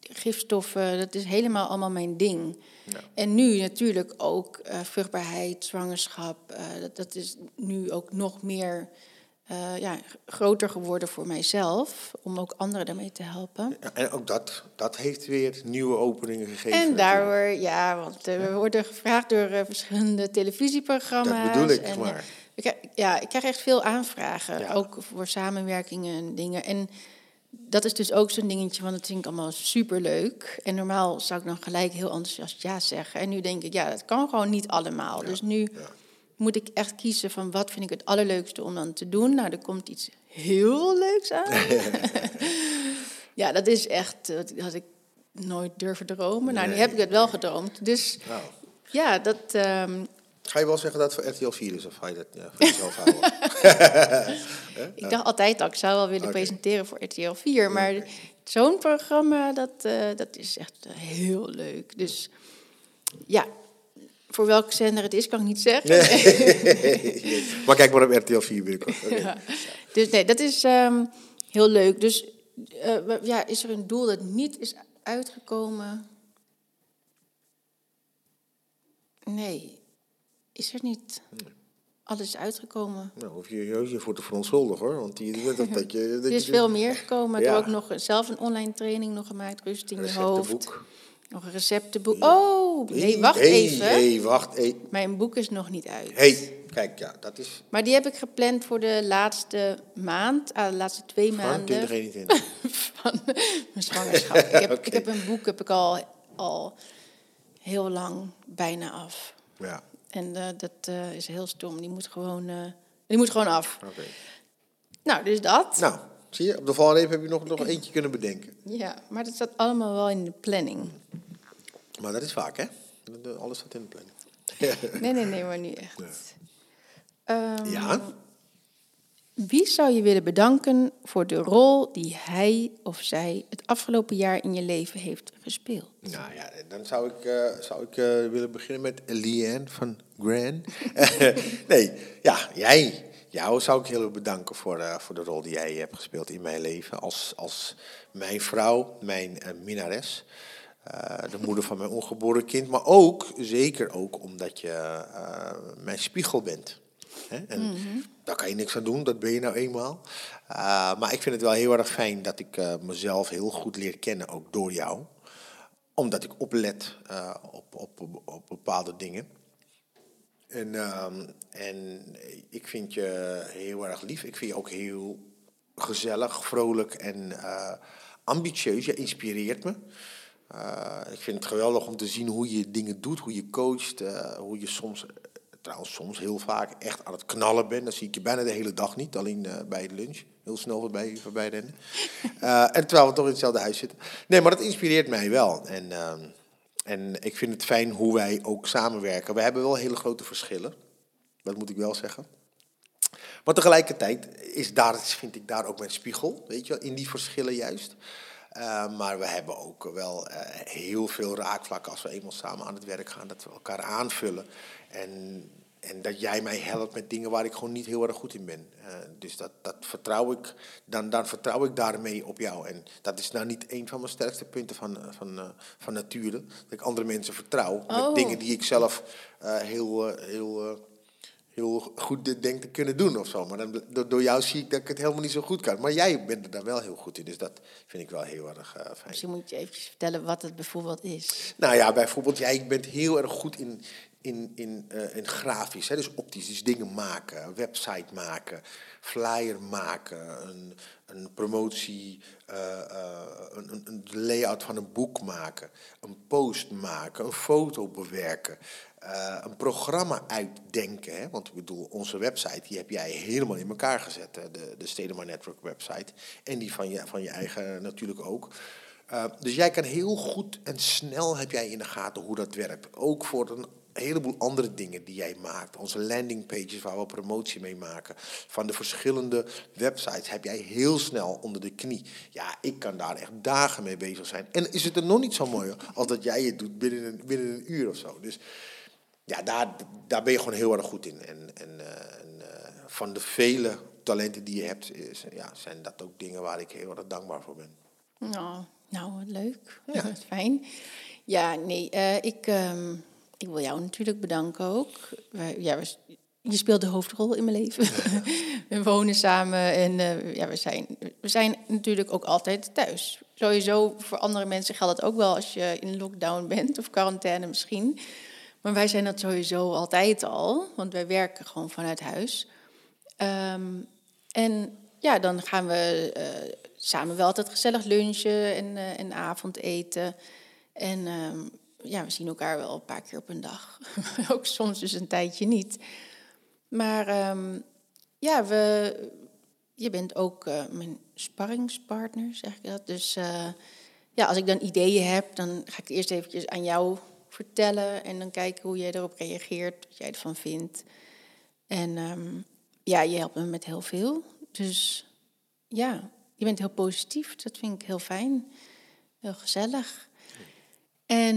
gifstoffen, dat is helemaal allemaal mijn ding. Ja. En nu natuurlijk ook vruchtbaarheid, zwangerschap, dat, dat is nu ook nog meer uh, ja, groter geworden voor mijzelf, om ook anderen daarmee te helpen. Ja, en ook dat, dat heeft weer nieuwe openingen gegeven. En daardoor, ja, want uh, we worden gevraagd door uh, verschillende televisieprogramma's. Dat bedoel ik en, maar. Ik, ja, ik krijg echt veel aanvragen, ja. ook voor samenwerkingen en dingen. En dat is dus ook zo'n dingetje, want dat vind ik allemaal superleuk. En normaal zou ik dan gelijk heel enthousiast ja zeggen. En nu denk ik, ja, dat kan gewoon niet allemaal. Dus nu moet ik echt kiezen van wat vind ik het allerleukste om dan te doen. Nou, er komt iets heel leuks aan. [LAUGHS] [LAUGHS] ja, dat is echt, dat had ik nooit durven dromen. Nou, nu heb ik het wel gedroomd. Dus nou. ja, dat... Um, Ga je wel zeggen dat het voor RTL 4 is of ga je dat ja, voor jezelf houden? [LAUGHS] ik dacht altijd dat ik zou wel willen okay. presenteren voor RTL 4, maar okay. zo'n programma, dat, uh, dat is echt heel leuk. Dus ja, voor welke zender het is, kan ik niet zeggen. Nee. [LAUGHS] maar kijk maar op RTL 4 binnenkort. Okay. Ja. Dus nee, dat is um, heel leuk. Dus uh, ja, is er een doel dat niet is uitgekomen? Nee, is er niet. Nee. Alles uitgekomen. Nou, hoef je je, voor te verontschuldigen hoor. Want die, dat, dat, dat je, [LAUGHS] dat er is je, veel meer gekomen. Ik ja. heb ook nog zelf een online training nog gemaakt. Rust in je hoofd. Nog een receptenboek. Oh, nee, wacht hey, even. hey, wacht. Hey. Mijn boek is nog niet uit. hey, kijk ja, dat is Maar die heb ik gepland voor de laatste maand, ah, de laatste twee van maanden 2021. [LAUGHS] van mijn zwangerschap. ik, heb, [LAUGHS] Oké. ik heb een boek heb ik al, al heel lang bijna af. ja, En eh, dat eh, is heel stom. Die moet gewoon, eh, die moet gewoon af. oké. Nou, dus dat. Nou, zie je, op de valreep heb je nog, nog eentje kunnen bedenken. Ja, maar dat staat allemaal wel in de planning. Maar dat is vaak, hè? Alles staat in de planning. Nee, nee, nee, maar nu echt. Ehm, ja? Wie zou je willen bedanken voor de rol die hij of zij het afgelopen jaar in je leven heeft gespeeld? Nou ja, dan zou ik, eh, zou ik eh, willen beginnen met Leanne van Gran. [LAUGHS] nee, ja, jij. Jou zou ik heel erg bedanken voor, eh, voor de rol die jij hebt gespeeld in mijn leven. Als, als mijn vrouw, mijn minnares. eh, de moeder van mijn ongeboren kind. Maar ook, zeker ook, omdat je mijn spiegel bent. Hè? En daar kan je niks aan doen, dat ben je nou eenmaal. Eh, maar ik vind het wel heel erg fijn dat ik eh, mezelf heel goed leer kennen, ook door jou omdat ik oplet eh, op, op, op, op bepaalde dingen. En, ehm, en ik vind je heel erg lief. Ik vind je ook heel gezellig, vrolijk en eh, ambitieus. Je inspireert me. Ik vind het geweldig om te zien hoe je dingen doet, hoe je coacht, hoe je soms, trouwens soms heel vaak echt aan het knallen bent. Dan zie ik je bijna de hele dag niet, alleen eh, bij de lunch. Heel snel voorbij, voorbij rennen. [LAUGHS] Eh, en terwijl we toch in hetzelfde huis zitten. Nee, maar dat inspireert mij wel. En, ehm, en ik vind het fijn hoe wij ook samenwerken. We hebben wel hele grote verschillen. Dat moet ik wel zeggen. Maar tegelijkertijd is daar, vind ik daar ook mijn spiegel, weet je wel, in die verschillen juist. Eh, maar we hebben ook wel heel veel raakvlakken als we eenmaal samen aan het werk gaan, dat we elkaar aanvullen. En, en dat jij mij helpt met dingen waar ik gewoon niet heel erg goed in ben. Eh, dus dat, dat vertrouw ik, dan, dan vertrouw ik daarmee op jou. En dat is nou niet een van mijn sterkste punten van, eh, van, eh, van nature. Dat ik andere mensen vertrouw met Oh. dingen die ik zelf heel, heel heel goed denk te kunnen doen of zo. Maar dan, door, jou zie ik dat ik het helemaal niet zo goed kan. Maar jij bent er daar wel heel goed in. Dus dat vind ik wel heel erg eh, fijn. Misschien moet je eventjes vertellen wat het bijvoorbeeld is. Nou ja, bijvoorbeeld, jij bent heel erg goed in, in, in, eh, in grafisch. Hè? Dus optisch, dus dingen maken, website maken, flyer maken, een, een promotie, eh, een, een, een layout van een boek maken, een post maken, een foto bewerken. Eh, een programma uitdenken. Hè? Want ik bedoel, onze website die heb jij helemaal in elkaar gezet. De, de Network website. En die van je, van je eigen natuurlijk ook. Uh, dus jij kan heel goed en snel heb jij in de gaten hoe dat werkt. Ook voor een heleboel andere dingen die jij maakt. Onze landingpages waar we promotie mee maken. Van de verschillende websites heb jij heel snel onder de knie. Ja, ik kan daar echt dagen mee bezig zijn. En is het er nog niet zo mooi als dat jij het doet binnen een, binnen een uur of zo. Dus ja, daar, daar ben je gewoon heel erg goed in. En, en, en uh, van de vele talenten die je hebt, is, ja, zijn dat ook dingen waar ik heel erg dankbaar voor ben. Nou, nou wat leuk. Ja. Wat fijn. Ja, nee, uh, ik, um, ik wil jou natuurlijk bedanken ook. Ja, we, je speelt de hoofdrol in mijn leven. Ja. [LAUGHS] we wonen samen en uh, ja, we, zijn, we zijn natuurlijk ook altijd thuis. Sowieso voor andere mensen geldt het ook wel als je in lockdown bent of quarantaine misschien. Maar wij zijn dat sowieso altijd al, want wij werken gewoon vanuit huis. Um, en ja, dan gaan we uh, samen wel altijd gezellig lunchen en, uh, en avondeten. En um, ja, we zien elkaar wel een paar keer op een dag. [LAUGHS] Ook soms dus een tijdje niet. Maar um, ja, we, je bent ook uh, mijn sparringspartner, zeg ik dat. Dus ja, als ik dan ideeën heb, dan ga ik eerst eventjes aan jou vertellen. En dan kijken hoe jij erop reageert, wat jij ervan vindt. En um, ja, je helpt me met heel veel. Dus ja, je bent heel positief. Dat vind ik heel fijn. Heel gezellig. En,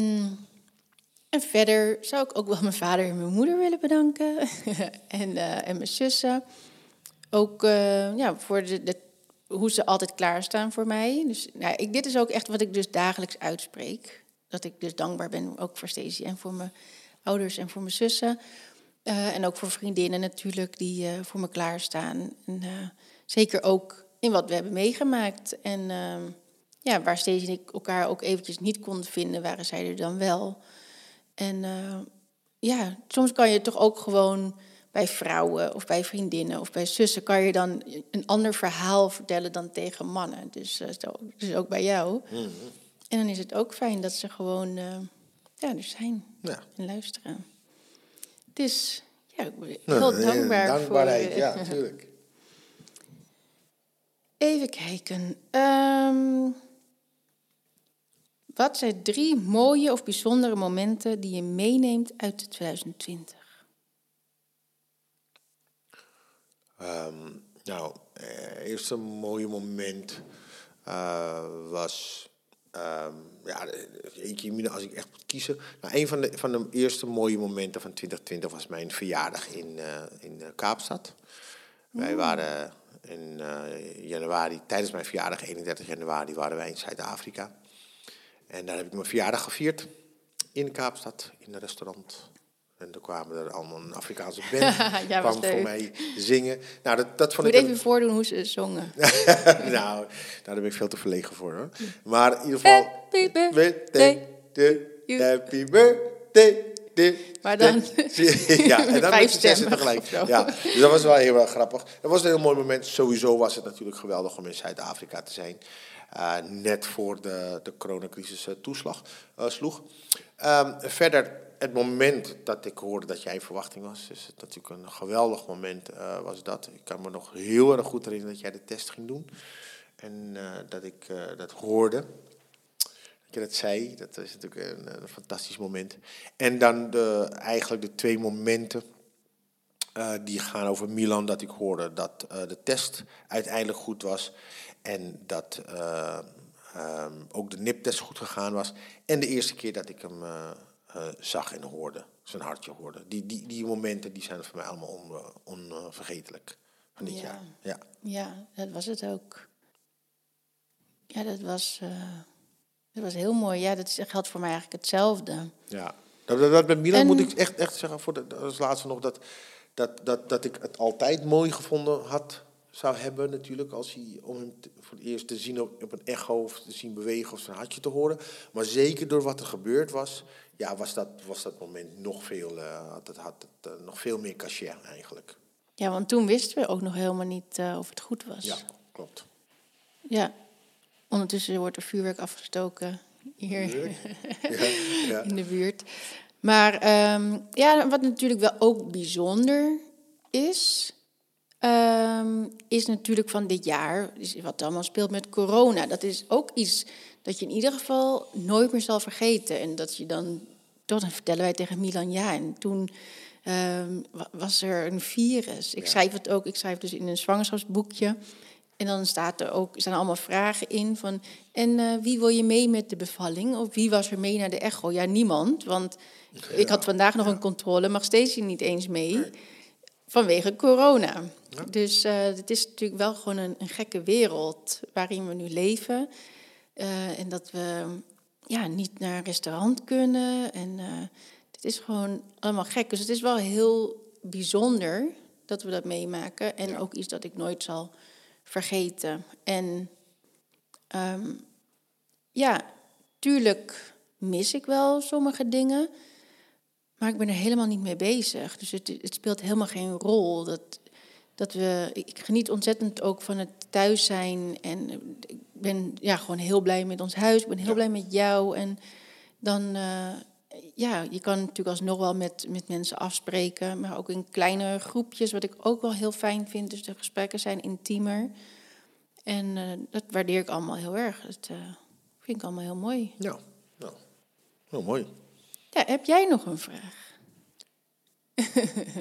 en verder zou ik ook wel mijn vader en mijn moeder willen bedanken. [LAUGHS] en, uh, en mijn zussen. Ook uh, ja, voor de, de, hoe ze altijd klaarstaan voor mij. Dus nou, ik, dit is ook echt wat ik dus dagelijks uitspreek. Dat ik dus dankbaar ben, ook voor Stacey en voor mijn ouders en voor mijn zussen. Uh, en ook voor vriendinnen natuurlijk, die uh, voor me klaarstaan. En, uh, zeker ook in wat we hebben meegemaakt. En ja, waar Stacey en ik elkaar ook eventjes niet konden vinden, waren zij er dan wel. En ja, soms kan je toch ook gewoon bij vrouwen of bij vriendinnen of bij zussen kan je dan een ander verhaal vertellen dan tegen mannen. Dus, uh, dus ook bij jou. Mhm. En dan is het ook fijn dat ze gewoon uh, ja, er zijn Ja. en luisteren. Dus ja, ik ben Nou, heel dankbaar Dankbaarheid, voor... ja, [LAUGHS] natuurlijk. Even kijken. Ehm, wat zijn drie mooie of bijzondere momenten die je meeneemt uit 2020? Ehm, nou, eh, eerste mooie moment eh, was. Ehm, ja, als ik echt moet kiezen. Nou, een van de, van de eerste mooie momenten van 2020 was mijn verjaardag in, eh, in eh, Kaapstad. Wij waren in eh, januari, tijdens mijn verjaardag, 31 januari, waren wij in Zuid-Afrika. En daar heb ik mijn verjaardag gevierd. In Kaapstad, in een restaurant. En toen kwamen er allemaal een Afrikaanse band. [LAUGHS] Ja, kwam voor leuk. mij zingen. Nou, dat, dat Ik vond moet ik... even voordoen hoe ze zongen. [LAUGHS] nou, nou, daar ben ik veel te verlegen voor hoor. Maar in ieder geval. Happy birthday. Happy birthday. Maar dan- ja, en dan [LAUGHS] Vijf stemmen tegelijk. Ja, dus dat was wel heel erg grappig. Dat was een heel mooi moment. Sowieso was het natuurlijk geweldig om in Zuid-Afrika te zijn. Eh, net voor de, de coronacrisis eh, toeslag eh, sloeg. Ehm, verder, het moment dat ik hoorde dat jij in verwachting was, is het natuurlijk een geweldig moment eh, was dat. Ik kan me nog heel erg goed herinneren dat jij de test ging doen. En eh, dat ik eh, dat hoorde. Dat je dat zei, dat is natuurlijk een, fantastisch moment. En dan de, eigenlijk de twee momenten die gaan over Milan, dat ik hoorde dat de test uiteindelijk goed was. En dat eh, ehm, ook de NIP-test goed gegaan was. En de eerste keer dat ik hem eh, zag en hoorde, zijn hartje hoorde. Die, die, die momenten die zijn voor mij allemaal on- onvergetelijk van dit Ja. jaar. Ja. Ja, dat was het ook. Ja, dat was, eh, dat was heel mooi. Ja, dat geldt voor mij eigenlijk hetzelfde. Ja, dat, dat, dat met Milan En- moet ik echt, echt zeggen, voor de, als laatste nog, dat, dat, dat, dat ik het altijd mooi gevonden had, zou hebben natuurlijk, als hij, om hem te- voor het eerst te zien op, op een echo of te zien bewegen of zijn hartje te horen. Maar zeker door wat er gebeurd was, ja, was dat, was dat moment nog veel, eh, had het, had het eh, nog veel meer cachet eigenlijk. Ja, want toen wisten we ook nog helemaal niet eh, of het goed was. Ja, klopt. Ja. Ondertussen wordt er vuurwerk afgestoken hier [LAUGHS] Ja, ja. in de buurt. Maar ehm, ja, wat natuurlijk wel ook bijzonder is, ehm, is natuurlijk van dit jaar, wat allemaal speelt met corona. Dat is ook iets dat je in ieder geval nooit meer zal vergeten. En dat je dan, dan vertellen wij tegen Milan, ja, en toen ehm, wa- was er een virus. Ik Ja. schrijf het ook, ik schrijf dus in een zwangerschapsboekje. En dan staat er ook, er staan allemaal vragen in van... en eh, wie wil je mee met de bevalling? Of wie was er mee naar de echo? Ja, niemand, want ik had vandaag nog een controle... mag Stacey niet eens mee, vanwege corona. Dus eh, het is natuurlijk wel gewoon een, een gekke wereld waarin we nu leven. Eh, en dat we ja, niet naar een restaurant kunnen. En eh, het is gewoon allemaal gek. Dus het is wel heel bijzonder dat we dat meemaken. En ook iets dat ik nooit zal vergeten. En ehm, ja, tuurlijk mis ik wel sommige dingen. Maar ik ben er helemaal niet mee bezig. Dus het, het speelt helemaal geen rol. Dat, dat we, ik geniet ontzettend ook van het thuis zijn. En ik ben ja, gewoon heel blij met ons huis. Ik ben heel Ja. blij met jou. En dan, eh, ja, je kan natuurlijk alsnog wel met, met mensen afspreken. Maar ook in kleine groepjes, wat ik ook wel heel fijn vind. Dus de gesprekken zijn intiemer. En eh, dat waardeer ik allemaal heel erg. Dat eh, vind ik allemaal heel mooi. Ja, heel mooi. Ja, heb jij nog een vraag? [LAUGHS]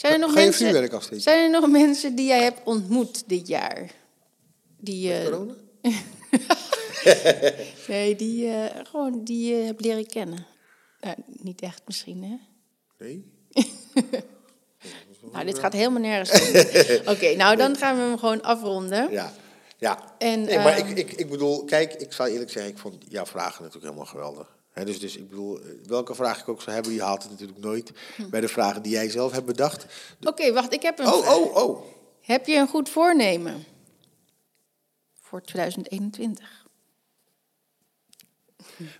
Zijn er nog mensen, zijn er nog mensen die jij hebt ontmoet dit jaar? Die, eh, Corona? [LAUGHS] nee, die, eh, gewoon die je hebt leren kennen. Nou, niet echt misschien, hè? Nee? [LAUGHS] Nou, dit gaat helemaal nergens. [LAUGHS] Oké, nou dan gaan we hem gewoon afronden. Ja, ja. En, nee, maar ehm, ik, ik, ik bedoel, kijk, ik zal eerlijk zeggen, ik vond jouw vragen natuurlijk helemaal geweldig. Dus, dus ik bedoel, eh, welke vraag ik ook zou hebben, je haalt het natuurlijk nooit Hm. bij de vragen die jij zelf hebt bedacht. Oké, wacht, ik heb een Oh, vraag. oh, oh. Heb je een goed voornemen voor 2021?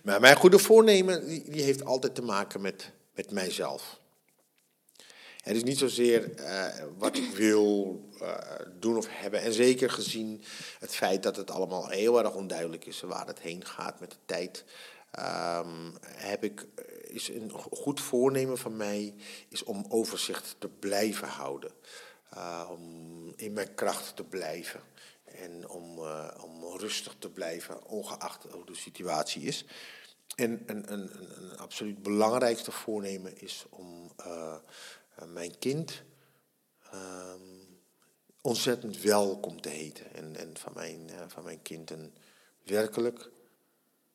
Maar mijn goede voornemen, die, die heeft altijd te maken met, met mijzelf. Het is niet zozeer uh, wat ik wil uh, doen of hebben. En zeker gezien het feit dat het allemaal heel erg onduidelijk is waar het heen gaat met de tijd. Um, heb ik, is een goed voornemen van mij is om overzicht te blijven houden. Uh, om in mijn kracht te blijven. En om, om rustig te blijven, ongeacht hoe de situatie is. En een, een, een, absoluut belangrijkste voornemen is om eh, mijn kind ehm, ontzettend welkom te heten. En, en van, mijn, van mijn kind een werkelijk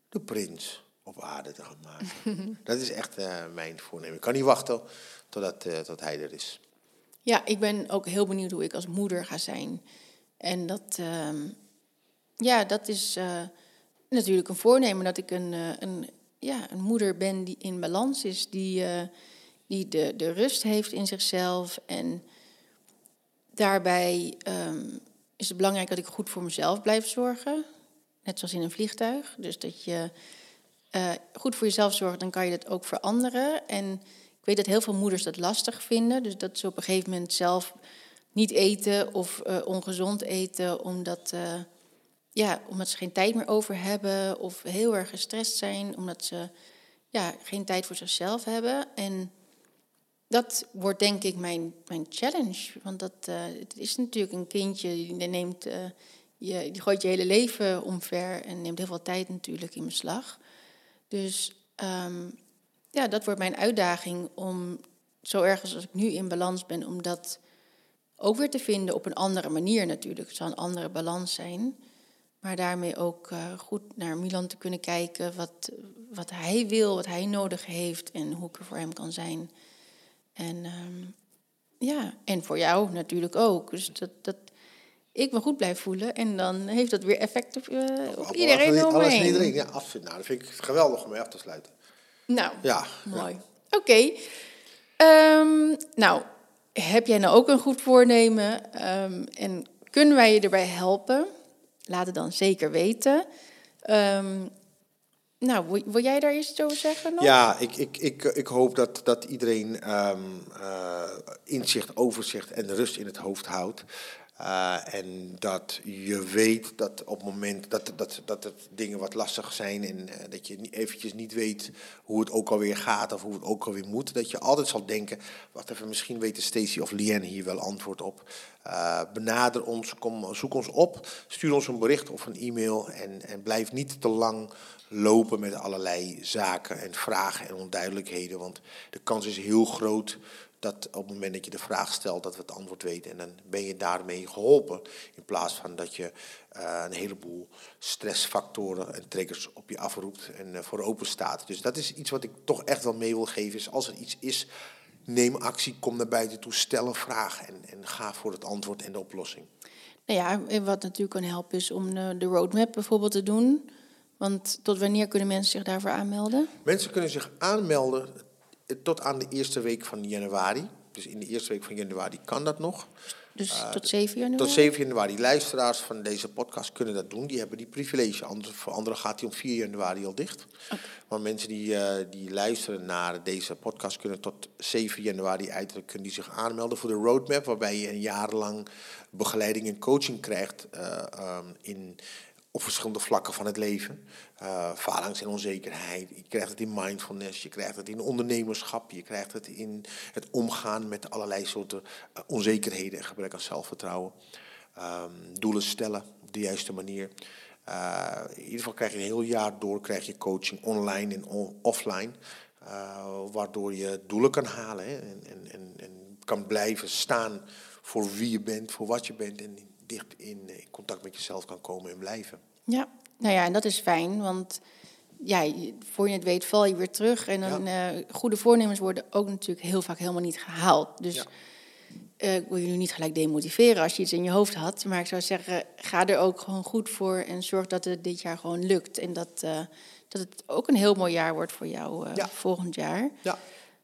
de prins op aarde te gaan maken. [LAUGHS] dat is echt uh, mijn voornemen. Ik kan niet wachten totdat, uh, tot hij er is. Ja, ik ben ook heel benieuwd hoe ik als moeder ga zijn. En dat, uh, ja, dat is natuurlijk een voornemen dat ik een, een, ja, een moeder ben die in balans is, die die de, de rust heeft in zichzelf. En daarbij um, is het belangrijk dat ik goed voor mezelf blijf zorgen. Net zoals in een vliegtuig. Dus dat je uh, goed voor jezelf zorgt, dan kan je dat ook voor anderen. En ik weet dat heel veel moeders dat lastig vinden. Dus dat ze op een gegeven moment zelf niet eten of uh, ongezond eten, omdat, uh, ja, omdat ze geen tijd meer over hebben of heel erg gestrest zijn, omdat ze ja, geen tijd voor zichzelf hebben. En dat wordt denk ik mijn, mijn challenge. Want dat, het is natuurlijk een kindje die neemt, je, die gooit je hele leven omver en neemt heel veel tijd natuurlijk in beslag. Dus um, ja, dat wordt mijn uitdaging om zo ergens als ik nu in balans ben, om dat ook weer te vinden op een andere manier natuurlijk. Het zal een andere balans zijn. Maar daarmee ook uh, goed naar Milan te kunnen kijken wat, wat hij wil, wat hij nodig heeft en hoe ik er voor hem kan zijn. En um, ja, en voor jou natuurlijk ook. Dus dat, dat ik me goed blijf voelen. En dan heeft dat weer effect op, uh, op, iedereen alles, alles en iedereen, ja. Nou, dat vind ik geweldig om mee af te sluiten. Nou, ja, mooi. Ja. Oké. Okay. Um, nou, heb jij nou ook een goed voornemen? Um, en kunnen wij je erbij helpen? Laat het dan zeker weten. Um, nou, wil, jij daar iets over zeggen? Nog? Ja, ik, ik, ik, ik hoop dat, dat iedereen um, uh, inzicht, overzicht en rust in het hoofd houdt. Uh, en dat je weet dat op het moment dat, dat, dat het dingen wat lastig zijn en uh, dat je eventjes niet weet hoe het ook alweer gaat of hoe het ook alweer moet, dat je altijd zal denken, wat even, misschien weten Stacy of Lien hier wel antwoord op. Uh, benader ons, kom, zoek ons op, stuur ons een bericht of een e-mail en, en blijf niet te lang lopen met allerlei zaken en vragen en onduidelijkheden. Want de kans is heel groot dat op het moment dat je de vraag stelt, dat we het antwoord weten. En dan ben je daarmee geholpen. In plaats van dat je uh, een heleboel stressfactoren en triggers op je afroept en uh, voor open staat. Dus dat is iets wat ik toch echt wel mee wil geven. Is als er iets is, neem actie, kom naar buiten toe, stel een vraag en, en ga voor het antwoord en de oplossing. Nou ja, wat natuurlijk kan helpen is om de roadmap bijvoorbeeld te doen. Want tot wanneer kunnen mensen zich daarvoor aanmelden? Mensen kunnen zich aanmelden tot aan de eerste week van januari. Dus in de eerste week van januari kan dat nog. Dus uh, tot 7 januari? Tot 7 januari. Luisteraars van deze podcast kunnen dat doen. Die hebben die privilege. voor anderen gaat die om 4 januari al dicht. Okay. Maar mensen die, uh, die luisteren naar deze podcast kunnen tot 7 januari uiterlijk kunnen die zich aanmelden voor de roadmap. Waarbij je een jaar lang begeleiding en coaching krijgt uh, um, in op verschillende vlakken van het leven. Uh, en onzekerheid. Je krijgt het in mindfulness, je krijgt het in ondernemerschap, je krijgt het in het omgaan met allerlei soorten uh, onzekerheden en gebrek aan zelfvertrouwen. Um, doelen stellen op de juiste manier. Uh, in ieder geval krijg je een heel jaar door krijg je coaching online en offline. waardoor je doelen kan halen en, en, en, en kan blijven staan voor wie je bent, voor wat je bent. En dicht in, in, contact met jezelf kan komen en blijven. Ja, nou ja, en dat is fijn, want ja, voor je het weet val je weer terug. En dan ja. uh, goede voornemens worden ook natuurlijk heel vaak helemaal niet gehaald. Dus ja. uh, ik wil je nu niet gelijk demotiveren als je iets in je hoofd had. Maar ik zou zeggen, ga er ook gewoon goed voor en zorg dat het dit jaar gewoon lukt. En dat, uh, dat het ook een heel mooi jaar wordt voor jou ja. volgend jaar. Ja.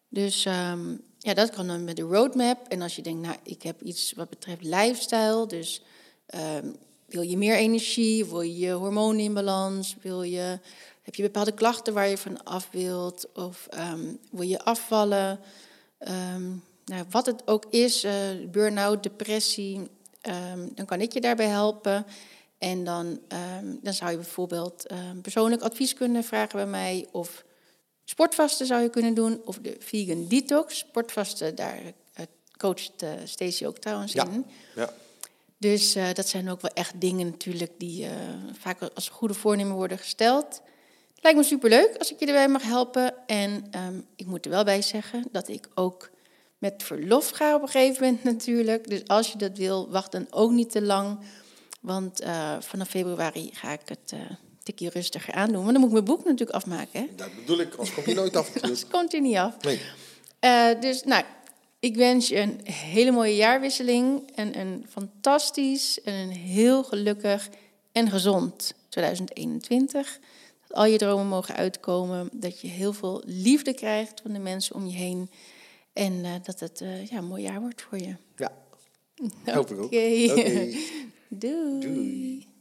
Dus um, ja, dat kan dan met de roadmap. En als je denkt, nou, ik heb iets wat betreft lifestyle, dus um, wil je meer energie, wil je hormonen wil je heb je bepaalde klachten waar je van af wilt? Of ehm, wil je afvallen? Ehm, nou, wat het ook is, uh, burn-out, depressie, ehm, dan kan ik je daarbij helpen. En dan, dan zou je bijvoorbeeld persoonlijk advies kunnen vragen bij mij. Of sportvasten zou je kunnen doen. Of de vegan detox. Sportvasten, daar uh, coacht uh, Stacey ook trouwens in. Ja. Dus dat zijn ook wel echt dingen natuurlijk die vaak als goede voornemen worden gesteld. Lijkt me superleuk als ik je erbij mag helpen. En ehm, ik moet er wel bij zeggen dat ik ook met verlof ga op een gegeven moment [LAUGHS] natuurlijk. Dus als je dat wil, wacht dan ook niet te lang. Want uh, vanaf februari ga ik het tikje rustiger aandoen. Want dan moet ik mijn boek natuurlijk afmaken. Hè? Dat bedoel ik, anders komt hij nooit af. [LAUGHS] anders komt hij niet af. Nee. Uh, dus nou, ik wens je een hele mooie jaarwisseling. En een fantastisch en een heel gelukkig en gezond 2021 al je dromen mogen uitkomen. Dat je heel veel liefde krijgt van de mensen om je heen. En uh, dat het uh, ja, een mooi jaar wordt voor je. Ja, [LAUGHS] hoop ik ook. Oké. [LAUGHS] Doei.